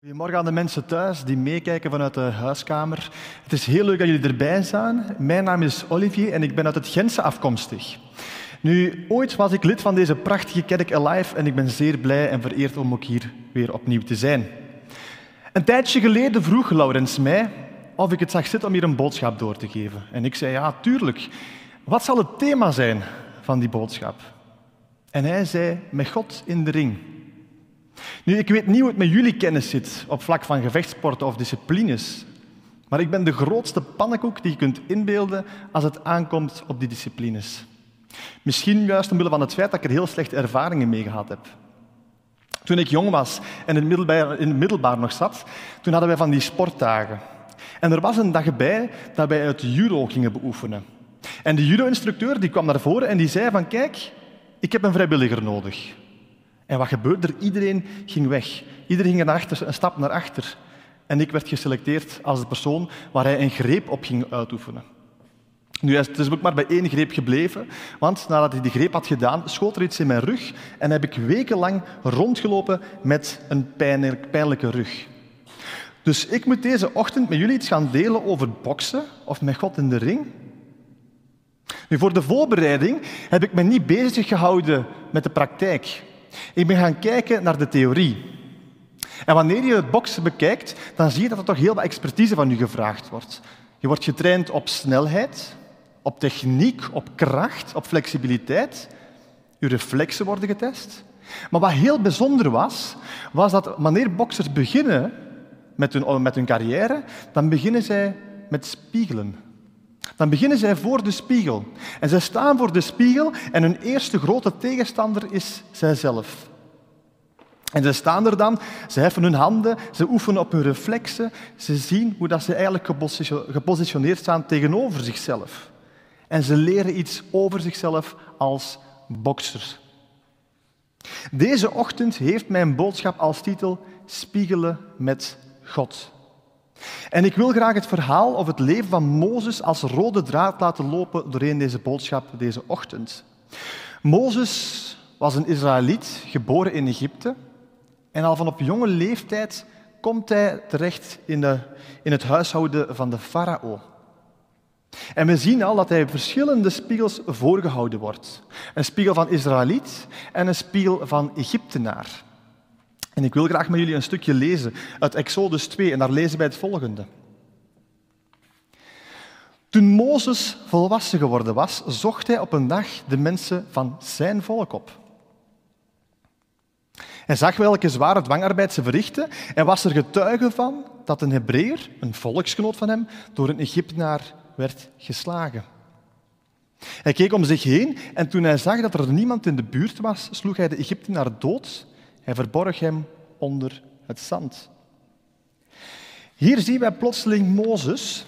Goedemorgen aan de mensen thuis die meekijken vanuit de huiskamer. Het is heel leuk dat jullie erbij zijn. Mijn naam is Olivier en ik ben uit het Gentse afkomstig. Nu, ooit was ik lid van deze prachtige kerk Alive en ik ben zeer blij en vereerd om ook hier weer opnieuw te zijn. Een tijdje geleden vroeg Laurens mij of ik het zag zitten om hier een boodschap door te geven. En ik zei, ja, tuurlijk. Wat zal het thema zijn van die boodschap? En hij zei, met God in de ring. Nu, ik weet niet hoe het met jullie kennis zit op vlak van gevechtsporten of disciplines, maar ik ben de grootste pannenkoek die je kunt inbeelden als het aankomt op die disciplines. Misschien juist omwille van het feit dat ik er heel slechte ervaringen mee gehad heb. Toen ik jong was en in het middelbaar, nog zat, toen hadden wij van die sportdagen. En er was een dag bij dat wij het judo gingen beoefenen. En de judo-instructeur die kwam naar voren en die zei van kijk, ik heb een vrijwilliger nodig. En wat gebeurde er? Iedereen ging weg. Iedereen ging achter, een stap naar achter. En ik werd geselecteerd als de persoon waar hij een greep op ging uitoefenen. Nu, het is ook maar bij één greep gebleven, want nadat hij die greep had gedaan, schoot er iets in mijn rug en heb ik wekenlang rondgelopen met een pijnlijke rug. Dus ik moet deze ochtend met jullie iets gaan delen over boksen of met God in de ring. Nu, voor de voorbereiding heb ik me niet bezig gehouden met de praktijk. Ik ben gaan kijken naar de theorie. En wanneer je het boksen bekijkt, dan zie je dat er toch heel wat expertise van je gevraagd wordt. Je wordt getraind op snelheid, op techniek, op kracht, op flexibiliteit. Je reflexen worden getest. Maar wat heel bijzonder was, was dat wanneer boksers beginnen met hun, met hun carrière, dan beginnen zij met spiegelen. Dan beginnen zij voor de spiegel. En zij staan voor de spiegel en hun eerste grote tegenstander is zijzelf. En ze staan er dan, ze heffen hun handen, ze oefenen op hun reflexen, ze zien hoe dat ze eigenlijk gepositioneerd staan tegenover zichzelf. En ze leren iets over zichzelf als boksers. Deze ochtend heeft mijn boodschap als titel Spiegelen met God. En ik wil graag het verhaal of het leven van Mozes als rode draad laten lopen doorheen deze boodschap deze ochtend. Mozes was een Israëliet, geboren in Egypte. En al van op jonge leeftijd komt hij terecht in, de, in het huishouden van de farao. En we zien al dat hij verschillende spiegels voorgehouden wordt. Een spiegel van Israëliet en een spiegel van Egyptenaar. En ik wil graag met jullie een stukje lezen uit Exodus 2 en daar lezen wij het volgende. Toen Mozes volwassen geworden was, zocht hij op een dag de mensen van zijn volk op. Hij zag welke zware dwangarbeid ze verrichtten en was er getuige van dat een Hebreer, een volksgenoot van hem, door een Egyptenaar werd geslagen. Hij keek om zich heen en toen hij zag dat er niemand in de buurt was, sloeg hij de Egyptenaar dood hij verborg hem onder het zand. Hier zien wij plotseling Mozes,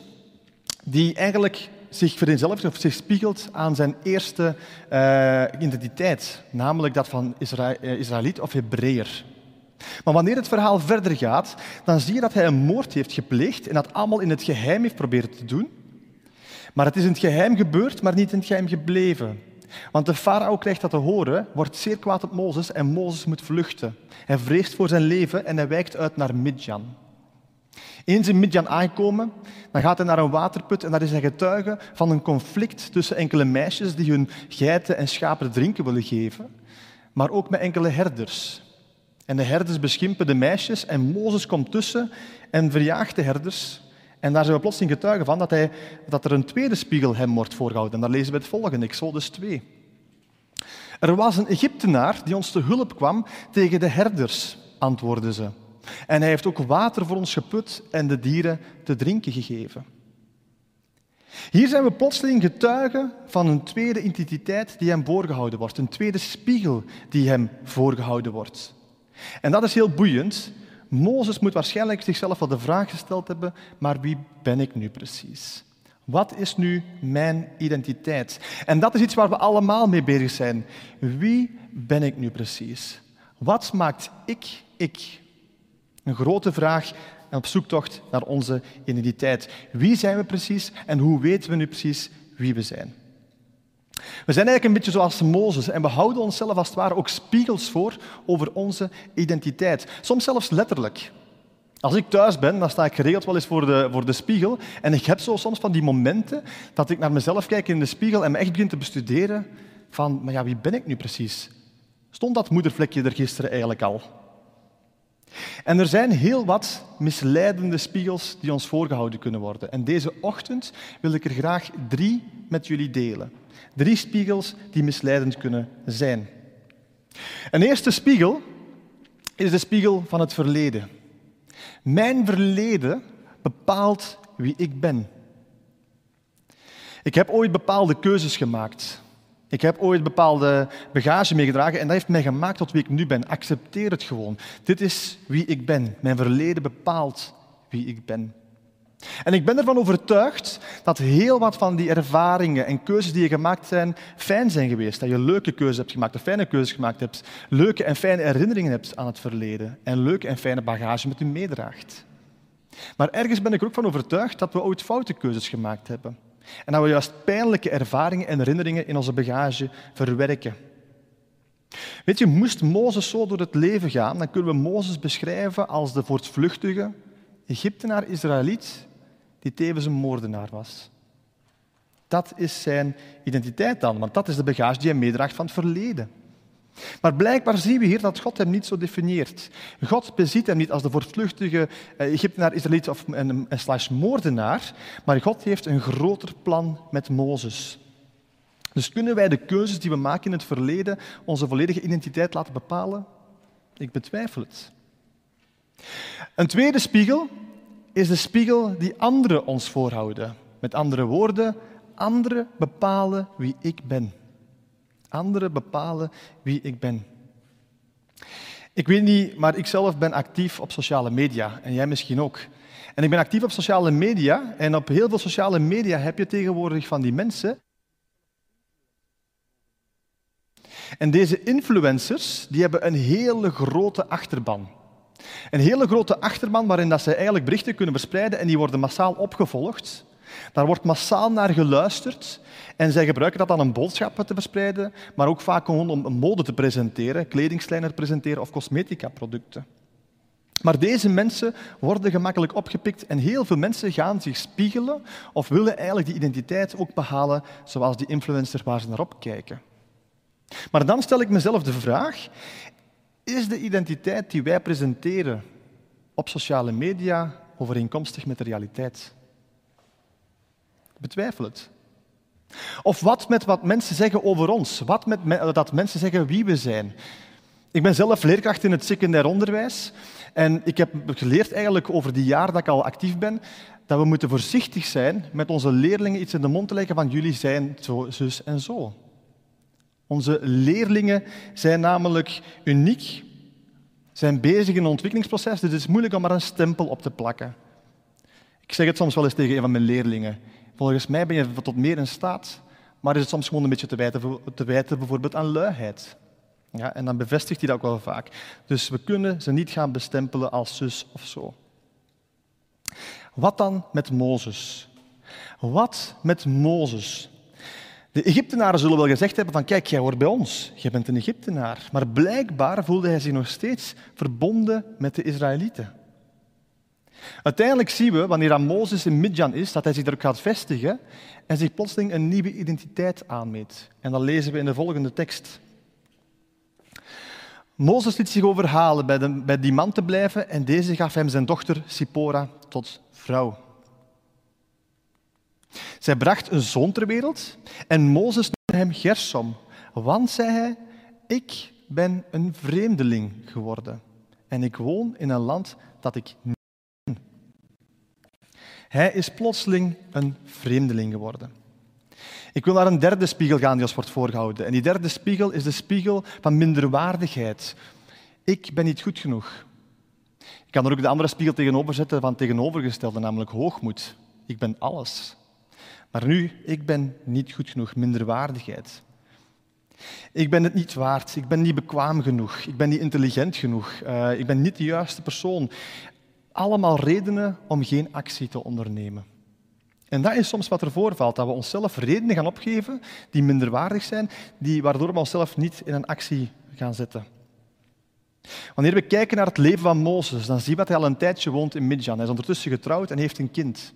die eigenlijk zich vereenzelvigt of zich spiegelt aan zijn eerste uh, identiteit, namelijk dat van Isra uh, Israëliet of Hebreeër. Maar wanneer het verhaal verder gaat, dan zie je dat hij een moord heeft gepleegd en dat allemaal in het geheim heeft proberen te doen. Maar het is in het geheim gebeurd, maar niet in het geheim gebleven. Want de farao krijgt dat te horen, wordt zeer kwaad op Mozes en Mozes moet vluchten. Hij vreest voor zijn leven en hij wijkt uit naar Midjan. Eens in Midjan aangekomen, dan gaat hij naar een waterput en daar is hij getuige van een conflict tussen enkele meisjes die hun geiten en schapen drinken willen geven, maar ook met enkele herders. En de herders beschimpen de meisjes en Mozes komt tussen en verjaagt de herders en daar zijn we plotseling getuigen van dat, hij, dat er een tweede spiegel hem wordt voorgehouden. En daar lezen we het volgende, Exodus 2. Er was een Egyptenaar die ons te hulp kwam tegen de herders, antwoordden ze. En hij heeft ook water voor ons geput en de dieren te drinken gegeven. Hier zijn we plotseling getuigen van een tweede identiteit die hem voorgehouden wordt, een tweede spiegel die hem voorgehouden wordt. En dat is heel boeiend, Mozes moet waarschijnlijk zichzelf wel de vraag gesteld hebben, maar wie ben ik nu precies? Wat is nu mijn identiteit? En dat is iets waar we allemaal mee bezig zijn. Wie ben ik nu precies? Wat maakt ik ik? Een grote vraag en op zoektocht naar onze identiteit. Wie zijn we precies en hoe weten we nu precies wie we zijn? We zijn eigenlijk een beetje zoals Mozes en we houden onszelf als het ware ook spiegels voor over onze identiteit. Soms zelfs letterlijk. Als ik thuis ben, dan sta ik geregeld wel eens voor de, voor de spiegel. En ik heb zo soms van die momenten dat ik naar mezelf kijk in de spiegel en me echt begin te bestuderen van, maar ja, wie ben ik nu precies? Stond dat moedervlekje er gisteren eigenlijk al? En er zijn heel wat misleidende spiegels die ons voorgehouden kunnen worden. En deze ochtend wil ik er graag drie met jullie delen. Drie spiegels die misleidend kunnen zijn. Een eerste spiegel is de spiegel van het verleden. Mijn verleden bepaalt wie ik ben. Ik heb ooit bepaalde keuzes gemaakt. Ik heb ooit bepaalde bagage meegedragen en dat heeft mij gemaakt tot wie ik nu ben. Accepteer het gewoon. Dit is wie ik ben. Mijn verleden bepaalt wie ik ben. En ik ben ervan overtuigd dat heel wat van die ervaringen en keuzes die je gemaakt zijn, fijn zijn geweest. Dat je leuke keuzes hebt gemaakt, of fijne keuzes gemaakt hebt, leuke en fijne herinneringen hebt aan het verleden en leuke en fijne bagage met je meedraagt. Maar ergens ben ik er ook van overtuigd dat we ooit foute keuzes gemaakt hebben. En dat we juist pijnlijke ervaringen en herinneringen in onze bagage verwerken. Weet je, moest Mozes zo door het leven gaan, dan kunnen we Mozes beschrijven als de voortvluchtige Egyptenaar-Israëliet die tevens een moordenaar was. Dat is zijn identiteit dan, want dat is de bagage die hij meedraagt van het verleden. Maar blijkbaar zien we hier dat God hem niet zo definieert. God beziet hem niet als de voortvluchtige eh, Egyptenaar, Israëliet of een, een slash moordenaar, maar God heeft een groter plan met Mozes. Dus kunnen wij de keuzes die we maken in het verleden onze volledige identiteit laten bepalen? Ik betwijfel het. Een tweede spiegel is de spiegel die anderen ons voorhouden. Met andere woorden, anderen bepalen wie ik ben. Anderen bepalen wie ik ben. Ik weet niet, maar ik zelf ben actief op sociale media en jij misschien ook. En ik ben actief op sociale media en op heel veel sociale media heb je tegenwoordig van die mensen. En deze influencers die hebben een hele grote achterban. Een hele grote achterban waarin dat ze eigenlijk berichten kunnen verspreiden en die worden massaal opgevolgd. Daar wordt massaal naar geluisterd en zij gebruiken dat dan om boodschappen te verspreiden, maar ook vaak gewoon om mode te presenteren, kledingslijnen te presenteren of cosmetica-producten. Maar deze mensen worden gemakkelijk opgepikt en heel veel mensen gaan zich spiegelen of willen eigenlijk die identiteit ook behalen zoals die influencer waar ze naar opkijken. Maar dan stel ik mezelf de vraag, is de identiteit die wij presenteren op sociale media overeenkomstig met de realiteit? Betwijfel het. Of wat met wat mensen zeggen over ons? Wat met dat mensen zeggen wie we zijn? Ik ben zelf leerkracht in het secundair onderwijs en ik heb geleerd eigenlijk over die jaar dat ik al actief ben, dat we moeten voorzichtig zijn met onze leerlingen iets in de mond te leggen van jullie zijn zo, zus en zo. Onze leerlingen zijn namelijk uniek, zijn bezig in een ontwikkelingsproces, dus het is moeilijk om maar een stempel op te plakken. Ik zeg het soms wel eens tegen een van mijn leerlingen. Volgens mij ben je tot meer in staat, maar is het soms gewoon een beetje te wijten, te wijten bijvoorbeeld aan luiheid. Ja, en dan bevestigt hij dat ook wel vaak. Dus we kunnen ze niet gaan bestempelen als zus of zo. Wat dan met Mozes? Wat met Mozes? De Egyptenaren zullen wel gezegd hebben van kijk, jij hoort bij ons, jij bent een Egyptenaar. Maar blijkbaar voelde hij zich nog steeds verbonden met de Israëlieten. Uiteindelijk zien we, wanneer Mozes in Midjan is, dat hij zich erop gaat vestigen en zich plotseling een nieuwe identiteit aanmeet. En dat lezen we in de volgende tekst. Mozes liet zich overhalen bij, de, bij die man te blijven en deze gaf hem zijn dochter Sipora tot vrouw. Zij bracht een zoon ter wereld en Mozes noemde hem Gersom, want, zei hij, ik ben een vreemdeling geworden en ik woon in een land dat ik niet ken. Hij is plotseling een vreemdeling geworden. Ik wil naar een derde spiegel gaan die ons wordt voorgehouden. En die derde spiegel is de spiegel van minderwaardigheid. Ik ben niet goed genoeg. Ik kan er ook de andere spiegel tegenover zetten van tegenovergestelde, namelijk hoogmoed. Ik ben alles. Maar nu, ik ben niet goed genoeg, minderwaardigheid. Ik ben het niet waard, ik ben niet bekwaam genoeg, ik ben niet intelligent genoeg, uh, ik ben niet de juiste persoon. Allemaal redenen om geen actie te ondernemen. En dat is soms wat er voorvalt, dat we onszelf redenen gaan opgeven die minderwaardig zijn, die, waardoor we onszelf niet in een actie gaan zetten. Wanneer we kijken naar het leven van Mozes, dan zien we dat hij al een tijdje woont in Midjan. Hij is ondertussen getrouwd en heeft een kind.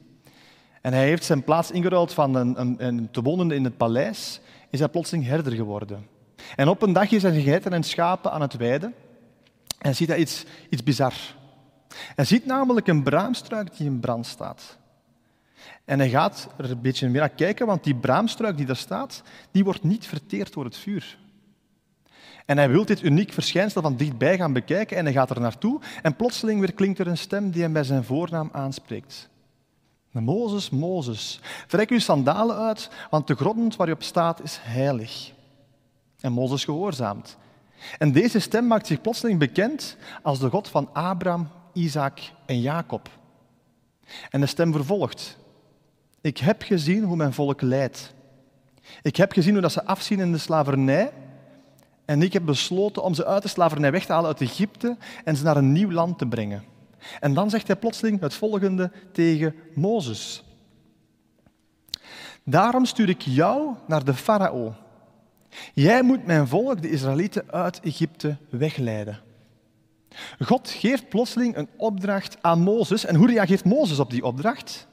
En hij heeft zijn plaats ingeruild van een, een, een te wonen in het paleis, is hij plotseling herder geworden. En op een dag is hij geiten en schapen aan het weiden en ziet hij iets, iets bizar. Hij ziet namelijk een braamstruik die in brand staat. En hij gaat er een beetje meer naar kijken, want die braamstruik die daar staat, die wordt niet verteerd door het vuur. En hij wil dit uniek verschijnsel van dichtbij gaan bekijken en hij gaat er naartoe en plotseling weer klinkt er een stem die hem bij zijn voornaam aanspreekt. Mozes, Mozes, trek uw sandalen uit, want de grond waar je op staat is heilig. En Mozes gehoorzaamt. En deze stem maakt zich plotseling bekend als de God van Abraham, Isaac en Jacob. En de stem vervolgt. Ik heb gezien hoe mijn volk lijdt. Ik heb gezien hoe dat ze afzien in de slavernij. En ik heb besloten om ze uit de slavernij weg te halen uit Egypte en ze naar een nieuw land te brengen. En dan zegt hij plotseling het volgende tegen Mozes. Daarom stuur ik jou naar de farao. Jij moet mijn volk, de Israëlieten, uit Egypte wegleiden. God geeft plotseling een opdracht aan Mozes. En hoe reageert Mozes op die opdracht?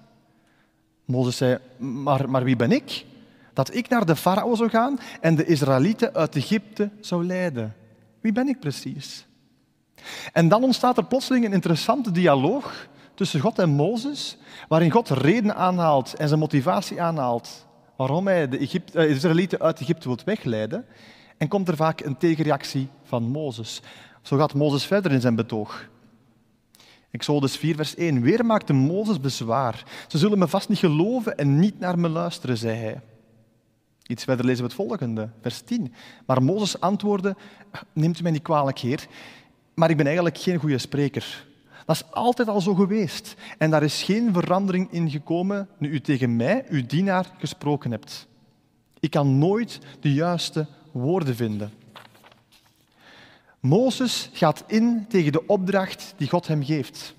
Mozes zei, maar, maar wie ben ik? Dat ik naar de farao zou gaan en de Israëlieten uit Egypte zou leiden. Wie ben ik precies? En dan ontstaat er plotseling een interessante dialoog tussen God en Mozes, waarin God reden aanhaalt en zijn motivatie aanhaalt waarom hij de, Egypte, de Israëlieten uit Egypte wil wegleiden. En komt er vaak een tegenreactie van Mozes. Zo gaat Mozes verder in zijn betoog. Exodus 4, vers 1. Weer maakte Mozes bezwaar. Ze zullen me vast niet geloven en niet naar me luisteren, zei hij. Iets verder lezen we het volgende, vers 10. Maar Mozes antwoordde, neemt u mij niet kwalijk, heer, maar ik ben eigenlijk geen goede spreker. Dat is altijd al zo geweest. En daar is geen verandering in gekomen nu u tegen mij, uw dienaar, gesproken hebt. Ik kan nooit de juiste woorden vinden. Mozes gaat in tegen de opdracht die God hem geeft.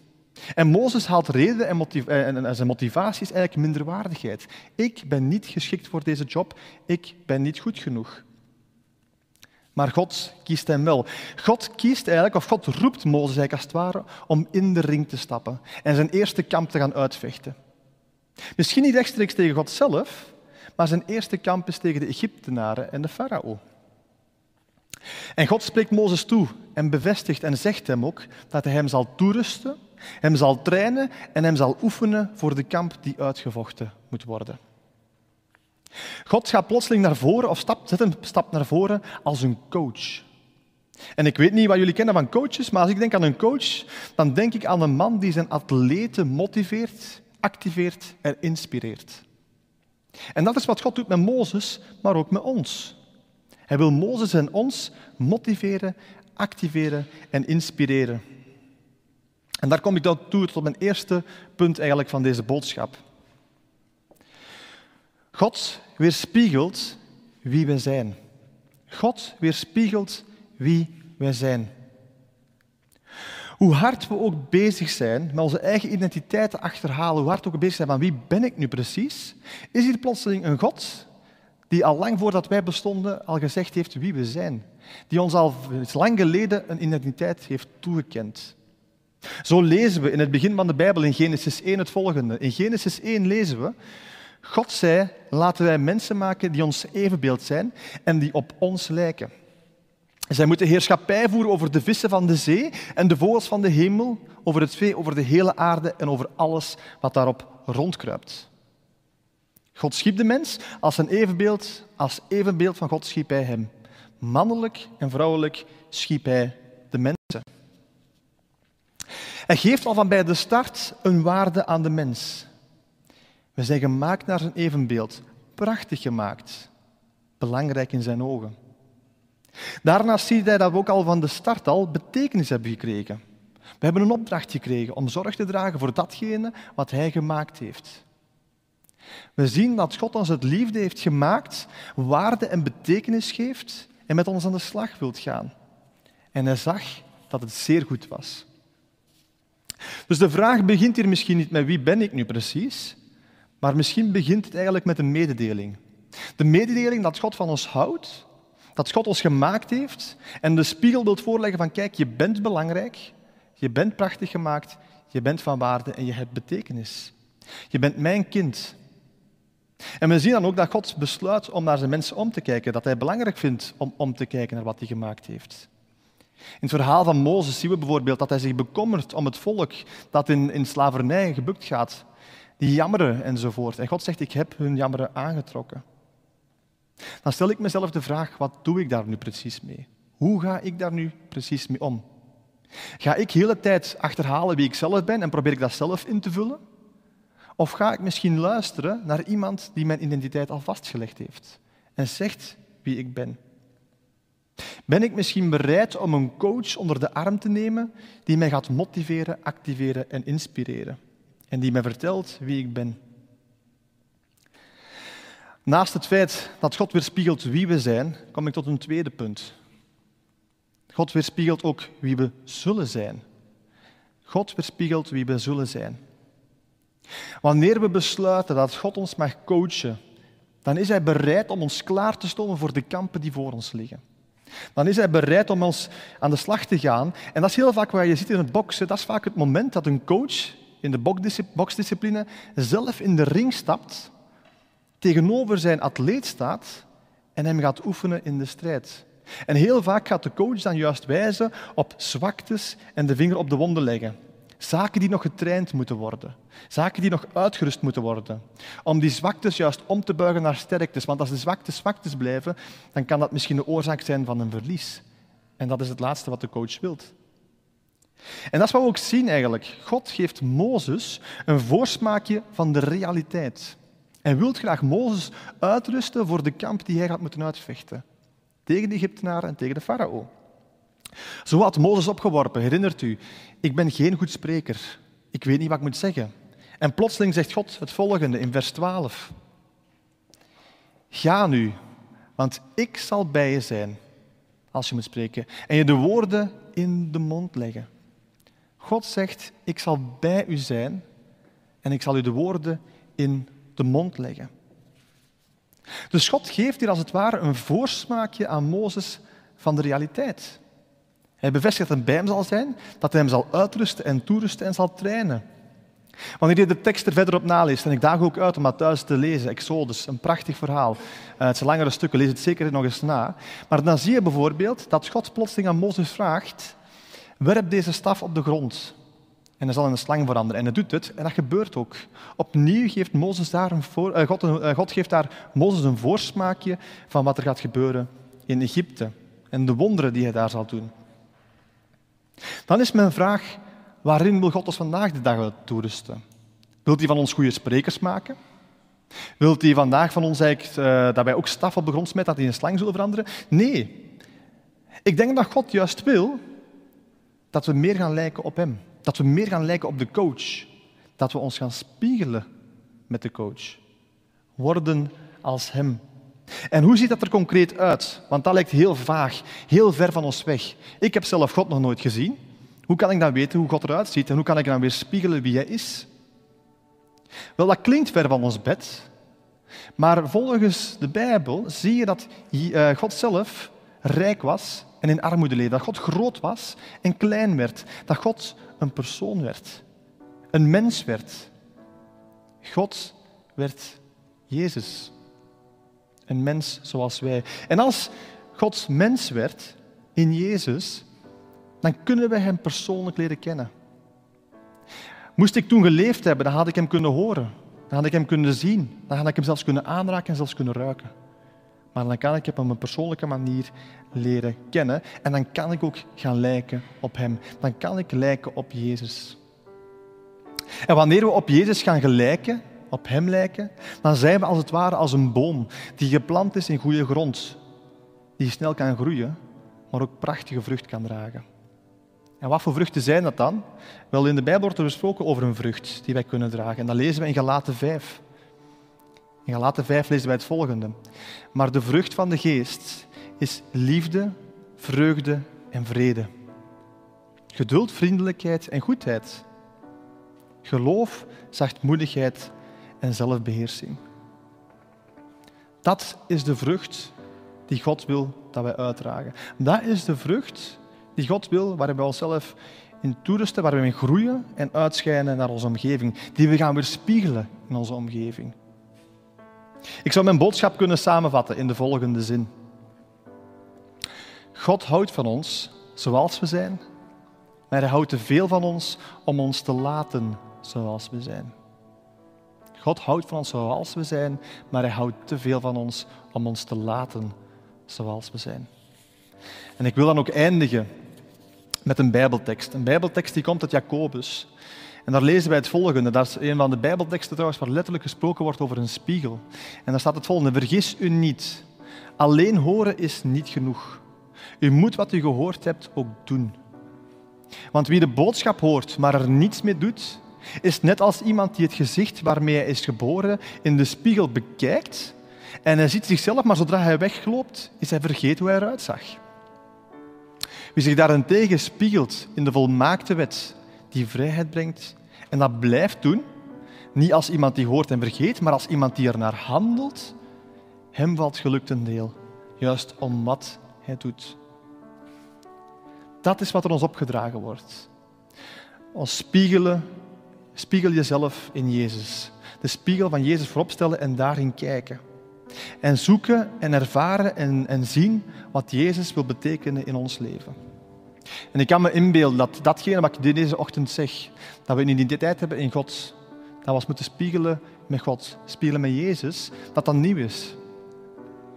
En Mozes haalt reden en, en, zijn motivatie is eigenlijk minderwaardigheid. Ik ben niet geschikt voor deze job, ik ben niet goed genoeg. Maar God kiest hem wel. God kiest eigenlijk, of God roept Mozes eigenlijk als het ware, om in de ring te stappen en zijn eerste kamp te gaan uitvechten. Misschien niet rechtstreeks tegen God zelf, maar zijn eerste kamp is tegen de Egyptenaren en de farao. En God spreekt Mozes toe en bevestigt en zegt hem ook dat hij hem zal toerusten, hem zal trainen en hem zal oefenen voor de kamp die uitgevochten moet worden. God gaat plotseling naar voren of stapt, zet een stap naar voren als een coach. En ik weet niet wat jullie kennen van coaches, maar als ik denk aan een coach, dan denk ik aan een man die zijn atleten motiveert, activeert en inspireert. En dat is wat God doet met Mozes, maar ook met ons. Hij wil Mozes en ons motiveren, activeren en inspireren. En daar kom ik dan toe tot mijn eerste punt eigenlijk van deze boodschap. God weerspiegelt wie wij zijn. God weerspiegelt wie wij zijn. Hoe hard we ook bezig zijn met onze eigen identiteit te achterhalen, hoe hard we ook bezig zijn van wie ben ik nu precies, is hier plotseling een God die al lang voordat wij bestonden al gezegd heeft wie we zijn. Die ons al lang geleden een identiteit heeft toegekend. Zo lezen we in het begin van de Bijbel in Genesis 1 het volgende. In Genesis 1 lezen we, God zei, laten wij mensen maken die ons evenbeeld zijn en die op ons lijken. Zij moeten heerschappij voeren over de vissen van de zee en de vogels van de hemel, over het vee, over de hele aarde en over alles wat daarop rondkruipt. God schiep de mens als een evenbeeld, als evenbeeld van God schiep hij hem. Mannelijk en vrouwelijk schiep hij de mensen. Hij geeft al van bij de start een waarde aan de mens. We zijn gemaakt naar zijn evenbeeld, prachtig gemaakt, belangrijk in zijn ogen. Daarnaast ziet hij dat we ook al van de start al betekenis hebben gekregen. We hebben een opdracht gekregen om zorg te dragen voor datgene wat hij gemaakt heeft. We zien dat God ons het liefde heeft gemaakt, waarde en betekenis geeft en met ons aan de slag wilt gaan. En hij zag dat het zeer goed was. Dus de vraag begint hier misschien niet met wie ben ik nu precies, maar misschien begint het eigenlijk met een mededeling. De mededeling dat God van ons houdt, Dat God ons gemaakt heeft en de spiegel wilt voorleggen van kijk, je bent belangrijk, je bent prachtig gemaakt, je bent van waarde en je hebt betekenis. Je bent mijn kind. En we zien dan ook dat God besluit om naar zijn mensen om te kijken, dat hij belangrijk vindt om om te kijken naar wat hij gemaakt heeft. In het verhaal van Mozes zien we bijvoorbeeld dat hij zich bekommert om het volk dat in, in slavernij gebukt gaat. Die jammeren enzovoort. En God zegt, ik heb hun jammeren aangetrokken. Dan stel ik mezelf de vraag, wat doe ik daar nu precies mee? Hoe ga ik daar nu precies mee om? Ga ik de hele tijd achterhalen wie ik zelf ben en probeer ik dat zelf in te vullen? Of ga ik misschien luisteren naar iemand die mijn identiteit al vastgelegd heeft en zegt wie ik ben? Ben ik misschien bereid om een coach onder de arm te nemen die mij gaat motiveren, activeren en inspireren? En die mij vertelt wie ik ben? Naast het feit dat God weerspiegelt wie we zijn, kom ik tot een tweede punt. God weerspiegelt ook wie we zullen zijn. God weerspiegelt wie we zullen zijn. Wanneer we besluiten dat God ons mag coachen, dan is Hij bereid om ons klaar te stomen voor de kampen die voor ons liggen. Dan is Hij bereid om ons aan de slag te gaan. En dat is heel vaak waar je ziet in het boksen. Dat is vaak het moment dat een coach in de boksdiscipline zelf in de ring stapt, tegenover zijn atleet staat en hem gaat oefenen in de strijd. En heel vaak gaat de coach dan juist wijzen op zwaktes en de vinger op de wonden leggen. Zaken die nog getraind moeten worden. Zaken die nog uitgerust moeten worden. Om die zwaktes juist om te buigen naar sterktes. Want als de zwaktes zwaktes blijven, dan kan dat misschien de oorzaak zijn van een verlies. En dat is het laatste wat de coach wilt. En dat is wat we ook zien eigenlijk. God geeft Mozes een voorsmaakje van de realiteit. En wilt graag Mozes uitrusten voor de kamp die hij gaat moeten uitvechten. Tegen de Egyptenaren en tegen de farao. Zo had Mozes opgeworpen, herinnert u. Ik ben geen goed spreker. Ik weet niet wat ik moet zeggen. En plotseling zegt God het volgende in vers 12. Ga nu, want ik zal bij je zijn als je moet spreken en je de woorden in de mond leggen. God zegt, ik zal bij u zijn en ik zal u de woorden in de mond leggen. Dus God geeft hier als het ware een voorsmaakje aan Mozes van de realiteit. Hij bevestigt dat hij bij hem zal zijn, dat hij hem zal uitrusten en toerusten en zal trainen. Wanneer je de tekst er verder op naleest, en ik daag ook uit om dat thuis te lezen, Exodus, een prachtig verhaal. Uh, het zijn langere stukken, lees het zeker nog eens na. Maar dan zie je bijvoorbeeld dat God plotseling aan Mozes vraagt, werp deze staf op de grond. En hij zal in een slang veranderen. En hij doet het, en dat gebeurt ook. Opnieuw geeft Mozes daar een voor, uh, God, uh, God geeft daar Mozes een voorsmaakje van wat er gaat gebeuren in Egypte. En de wonderen die hij daar zal doen. Dan is mijn vraag, waarin wil God ons vandaag de dag toerusten? Wilt hij van ons goede sprekers maken? Wilt hij vandaag van ons eigenlijk uh, dat wij ook staf op de grond smeten, dat hij in een slang zullen veranderen? Nee. Ik denk dat God juist wil dat we meer gaan lijken op hem. Dat we meer gaan lijken op de coach. Dat we ons gaan spiegelen met de coach. Worden als hem. En hoe ziet dat er concreet uit? Want dat lijkt heel vaag, heel ver van ons weg. Ik heb zelf God nog nooit gezien. Hoe kan ik dan weten hoe God eruit ziet en hoe kan ik dan weer spiegelen wie Hij is? Wel, dat klinkt ver van ons bed, maar volgens de Bijbel zie je dat eh, God zelf rijk was en in armoede leefde. Dat God groot was en klein werd. Dat God een persoon werd. Een mens werd. God werd Jezus. Een mens zoals wij. En als God mens werd in Jezus, dan kunnen we Hem persoonlijk leren kennen. Moest ik toen geleefd hebben, dan had ik Hem kunnen horen. Dan had ik Hem kunnen zien. Dan had ik Hem zelfs kunnen aanraken en zelfs kunnen ruiken. Maar dan kan ik Hem op een persoonlijke manier leren kennen. En dan kan ik ook gaan lijken op Hem. Dan kan ik lijken op Jezus. En wanneer we op Jezus gaan gelijken, op Hem lijken, dan zijn we als het ware als een boom die geplant is in goede grond. Die snel kan groeien, maar ook prachtige vrucht kan dragen. En wat voor vruchten zijn dat dan? Wel, in de Bijbel wordt er gesproken over een vrucht die wij kunnen dragen. En dat lezen we in Galaten 5. In Galaten 5 lezen wij het volgende. Maar de vrucht van de geest is liefde, vreugde en vrede. Geduld, vriendelijkheid en goedheid. Geloof, zachtmoedigheid en zelfbeheersing. Dat is de vrucht die God wil dat wij uitdragen. Dat is de vrucht die God wil, waar we onszelf in toerusten, waar we in groeien en uitschijnen naar onze omgeving, die we gaan weerspiegelen in onze omgeving. Ik zou mijn boodschap kunnen samenvatten in de volgende zin. God houdt van ons zoals we zijn, maar hij houdt te veel van ons om ons te laten zoals we zijn. God houdt van ons zoals we zijn, maar hij houdt te veel van ons om ons te laten zoals we zijn. En ik wil dan ook eindigen met een Bijbeltekst. Een Bijbeltekst die komt uit Jacobus. En daar lezen wij het volgende. Dat is een van de Bijbelteksten trouwens waar letterlijk gesproken wordt over een spiegel. En daar staat het volgende. Vergis u niet. Alleen horen is niet genoeg. U moet wat u gehoord hebt ook doen. Want wie de boodschap hoort, maar er niets mee doet, is net als iemand die het gezicht waarmee hij is geboren in de spiegel bekijkt en hij ziet zichzelf, maar zodra hij wegloopt, is hij vergeten hoe hij eruit zag. Wie zich daarentegen spiegelt in de volmaakte wet die vrijheid brengt en dat blijft doen, niet als iemand die hoort en vergeet, maar als iemand die er naar handelt, hem valt geluk ten deel, juist om wat hij doet. Dat is wat er ons opgedragen wordt. Ons spiegelen, spiegel jezelf in Jezus. De spiegel van Jezus vooropstellen en daarin kijken. En zoeken en ervaren en, en zien wat Jezus wil betekenen in ons leven. En ik kan me inbeelden dat datgene wat ik deze ochtend zeg, dat we een identiteit hebben in God, dat we ons moeten spiegelen met God, spiegelen met Jezus, dat dat nieuw is.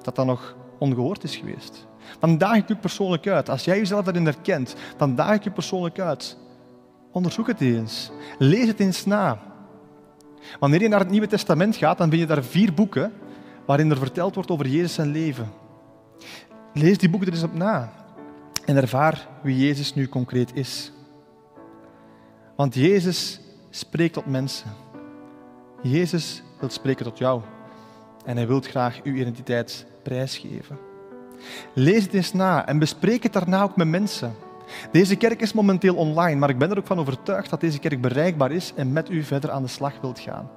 Dat dat nog ongehoord is geweest. Dan daag ik je persoonlijk uit. Als jij jezelf daarin herkent, dan daag ik je persoonlijk uit. Onderzoek het eens. Lees het eens na. Wanneer je naar het Nieuwe Testament gaat, dan vind je daar vier boeken waarin er verteld wordt over Jezus zijn leven. Lees die boeken er eens op na en ervaar wie Jezus nu concreet is. Want Jezus spreekt tot mensen. Jezus wil spreken tot jou. En hij wil graag uw identiteit prijsgeven. Lees het eens na en bespreek het daarna ook met mensen. Deze kerk is momenteel online, maar ik ben er ook van overtuigd dat deze kerk bereikbaar is en met u verder aan de slag wilt gaan.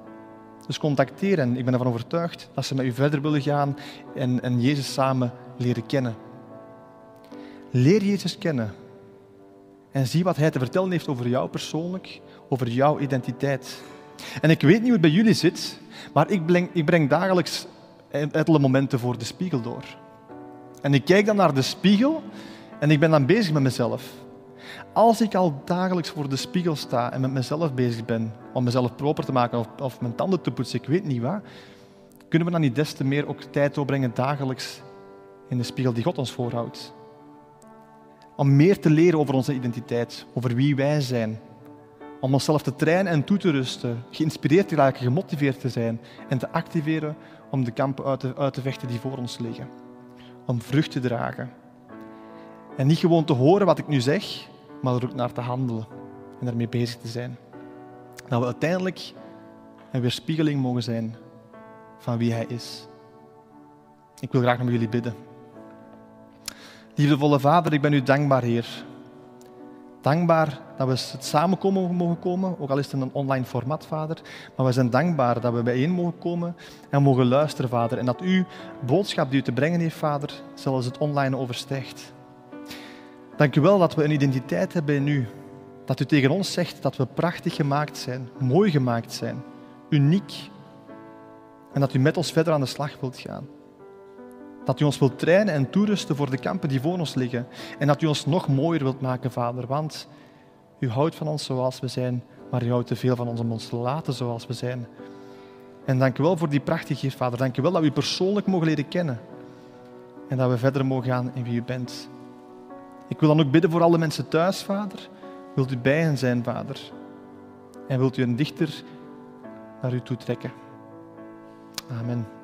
Dus contacteer hen. Ik ben ervan overtuigd dat ze met u verder willen gaan en, en Jezus samen leren kennen. Leer Jezus kennen en zie wat Hij te vertellen heeft over jou persoonlijk, over jouw identiteit. En ik weet niet hoe het bij jullie zit, maar ik breng, ik breng dagelijks enkele momenten voor de spiegel door. En ik kijk dan naar de spiegel en ik ben dan bezig met mezelf. Als ik al dagelijks voor de spiegel sta en met mezelf bezig ben, om mezelf proper te maken of, of mijn tanden te poetsen, ik weet niet wat, kunnen we dan niet des te meer ook tijd doorbrengen dagelijks in de spiegel die God ons voorhoudt? Om meer te leren over onze identiteit, over wie wij zijn. Om onszelf te trainen en toe te rusten, geïnspireerd te raken, gemotiveerd te zijn en te activeren om de kampen uit te, vechten die voor ons liggen. Om vrucht te dragen. En niet gewoon te horen wat ik nu zeg, maar er ook naar te handelen en daarmee bezig te zijn. Dat we uiteindelijk een weerspiegeling mogen zijn van wie Hij is. Ik wil graag met jullie bidden. Liefdevolle Vader, ik ben u dankbaar, Heer. Dankbaar dat we het samenkomen mogen komen, ook al is het in een online format, Vader. Maar we zijn dankbaar dat we bijeen mogen komen en mogen luisteren, Vader. En dat uw boodschap die u te brengen heeft, Vader, zelfs het online overstijgt. Dank u wel dat we een identiteit hebben in u. Dat u tegen ons zegt dat we prachtig gemaakt zijn, mooi gemaakt zijn, uniek. En dat u met ons verder aan de slag wilt gaan. Dat u ons wilt trainen en toerusten voor de kampen die voor ons liggen. En dat u ons nog mooier wilt maken, Vader. Want u houdt van ons zoals we zijn, maar u houdt te veel van ons om ons te laten zoals we zijn. En dank u wel voor die prachtige Vader. Dank u wel dat we u persoonlijk mogen leren kennen. En dat we verder mogen gaan in wie u bent. Ik wil dan ook bidden voor alle mensen thuis, Vader. Wilt u bij hen zijn, Vader? En wilt u een dichter naar u toe trekken? Amen.